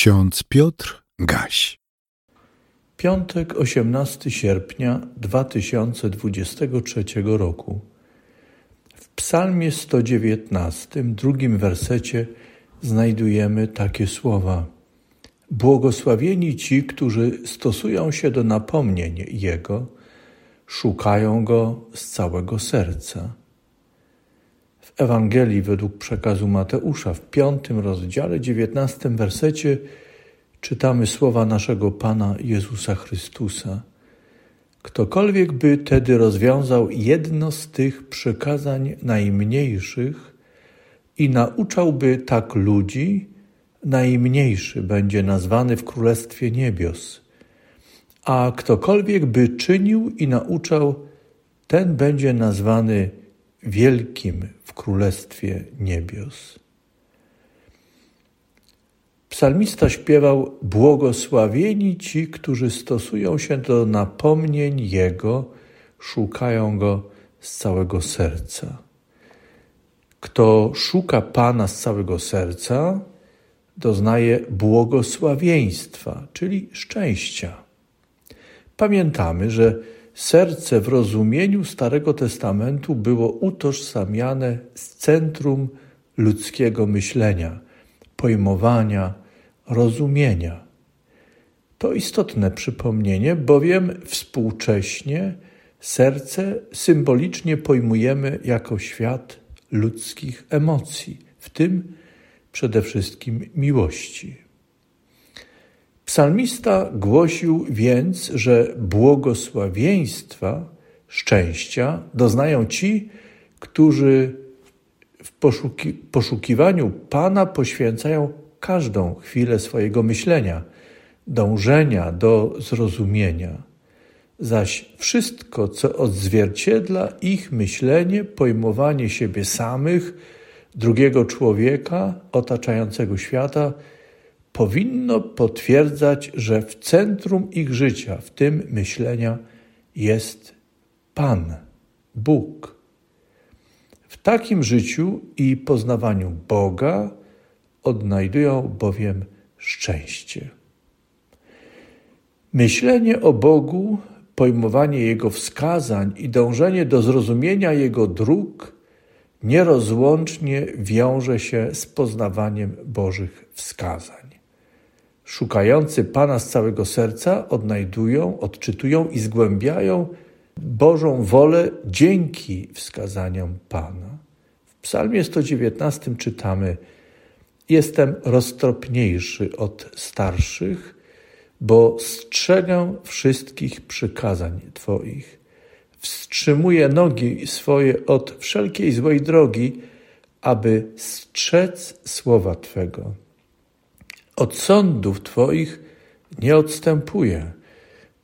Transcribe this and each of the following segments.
Ksiądz Piotr Gaś. Piątek, 18 sierpnia 2023 roku. W Psalmie 119, drugim wersecie, znajdujemy takie słowa: Błogosławieni ci, którzy stosują się do napomnień Jego, szukają Go z całego serca. W Ewangelii według przekazu Mateusza w piątym rozdziale, dziewiętnastym wersecie czytamy słowa naszego Pana Jezusa Chrystusa. Ktokolwiek by tedy rozwiązał jedno z tych przykazań najmniejszych i nauczałby tak ludzi, najmniejszy będzie nazwany w Królestwie Niebios. A ktokolwiek by czynił i nauczał, ten będzie nazwany wielkim w Królestwie Niebios. Psalmista śpiewał: Błogosławieni ci, którzy stosują się do napomnień Jego, szukają Go z całego serca. Kto szuka Pana z całego serca, doznaje błogosławieństwa, czyli szczęścia. Pamiętamy, że serce w rozumieniu Starego Testamentu było utożsamiane z centrum ludzkiego myślenia, pojmowania, rozumienia. To istotne przypomnienie, bowiem współcześnie serce symbolicznie pojmujemy jako świat ludzkich emocji, w tym przede wszystkim miłości. Psalmista głosił więc, że błogosławieństwa, szczęścia doznają ci, którzy w poszuki poszukiwaniu Pana poświęcają każdą chwilę swojego myślenia, dążenia do zrozumienia. Zaś wszystko, co odzwierciedla ich myślenie, pojmowanie siebie samych, drugiego człowieka, otaczającego świata, powinno potwierdzać, że w centrum ich życia, w tym myślenia, jest Pan, Bóg. W takim życiu i poznawaniu Boga odnajdują bowiem szczęście. Myślenie o Bogu, pojmowanie Jego wskazań i dążenie do zrozumienia Jego dróg nierozłącznie wiąże się z poznawaniem Bożych wskazań. Szukający Pana z całego serca odnajdują, odczytują i zgłębiają Bożą wolę dzięki wskazaniom Pana. W Psalmie 119 czytamy: Jestem roztropniejszy od starszych, bo strzegę wszystkich przykazań Twoich. Wstrzymuję nogi swoje od wszelkiej złej drogi, aby strzec słowa Twego. Od sądów Twoich nie odstępuję,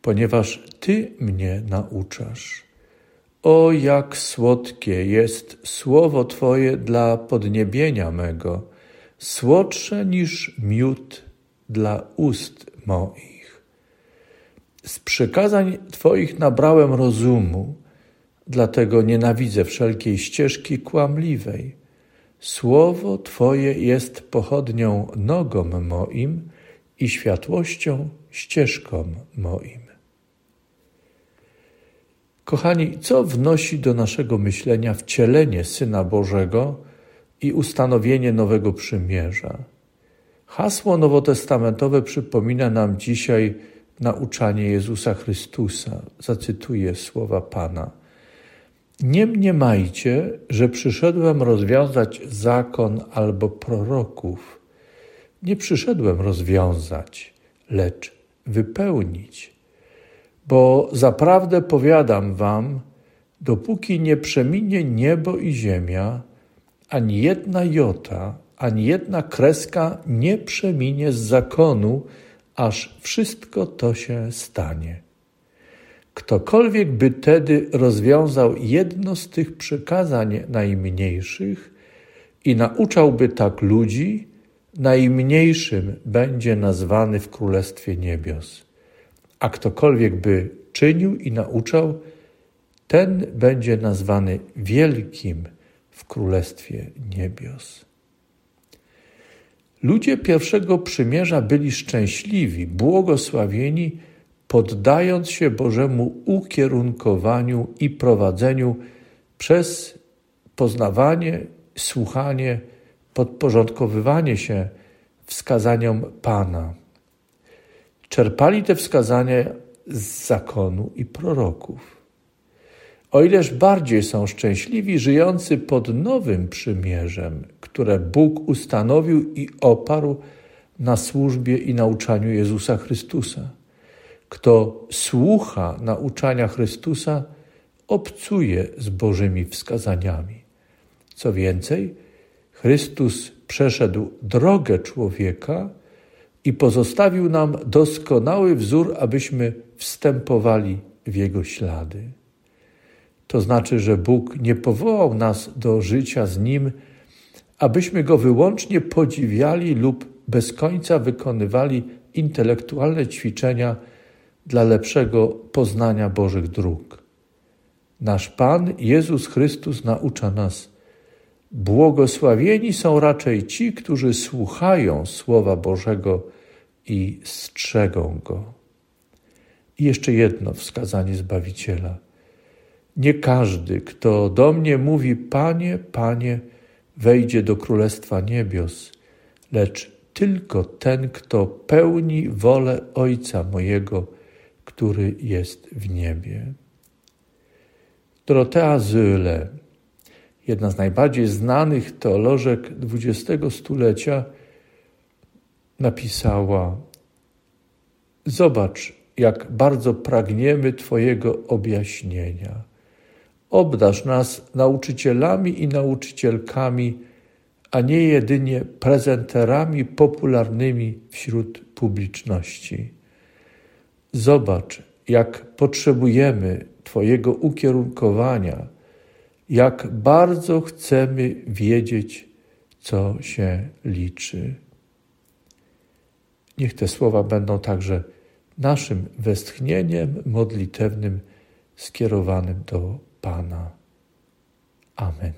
ponieważ Ty mnie nauczasz. O, jak słodkie jest słowo Twoje dla podniebienia mego, słodsze niż miód dla ust moich. Z przykazań Twoich nabrałem rozumu, dlatego nienawidzę wszelkiej ścieżki kłamliwej. Słowo Twoje jest pochodnią nogom moim i światłością ścieżkom moim. Kochani, co wnosi do naszego myślenia wcielenie Syna Bożego i ustanowienie nowego przymierza? Hasło nowotestamentowe przypomina nam dzisiaj nauczanie Jezusa Chrystusa. Zacytuję słowa Pana. Nie mniemajcie, że przyszedłem rozwiązać zakon albo proroków. Nie przyszedłem rozwiązać, lecz wypełnić. Bo zaprawdę powiadam wam, dopóki nie przeminie niebo i ziemia, ani jedna jota, ani jedna kreska nie przeminie z zakonu, aż wszystko to się stanie. Ktokolwiek by tedy rozwiązał jedno z tych przykazań najmniejszych i nauczałby tak ludzi, najmniejszym będzie nazwany w Królestwie Niebios. A ktokolwiek by czynił i nauczał, ten będzie nazwany wielkim w Królestwie Niebios. Ludzie pierwszego przymierza byli szczęśliwi, błogosławieni, poddając się Bożemu ukierunkowaniu i prowadzeniu przez poznawanie, słuchanie, podporządkowywanie się wskazaniom Pana. Czerpali te wskazania z zakonu i proroków. O ileż bardziej są szczęśliwi żyjący pod nowym przymierzem, które Bóg ustanowił i oparł na służbie i nauczaniu Jezusa Chrystusa. Kto słucha nauczania Chrystusa, obcuje z Bożymi wskazaniami. Co więcej, Chrystus przeszedł drogę człowieka i pozostawił nam doskonały wzór, abyśmy wstępowali w jego ślady. To znaczy, że Bóg nie powołał nas do życia z Nim, abyśmy Go wyłącznie podziwiali lub bez końca wykonywali intelektualne ćwiczenia dla lepszego poznania Bożych dróg. Nasz Pan Jezus Chrystus naucza nas, błogosławieni są raczej ci, którzy słuchają Słowa Bożego i strzegą Go. I jeszcze jedno wskazanie Zbawiciela. Nie każdy, kto do mnie mówi, Panie, Panie, wejdzie do Królestwa Niebios, lecz tylko ten, kto pełni wolę Ojca mojego, który jest w niebie. Dorotea Zyle, jedna z najbardziej znanych teolożek XX stulecia, napisała: Zobacz, jak bardzo pragniemy Twojego objaśnienia. Obdarz nas nauczycielami i nauczycielkami, a nie jedynie prezenterami popularnymi wśród publiczności. Zobacz, jak potrzebujemy Twojego ukierunkowania, jak bardzo chcemy wiedzieć, co się liczy. Niech te słowa będą także naszym westchnieniem modlitewnym skierowanym do Pana. Amen.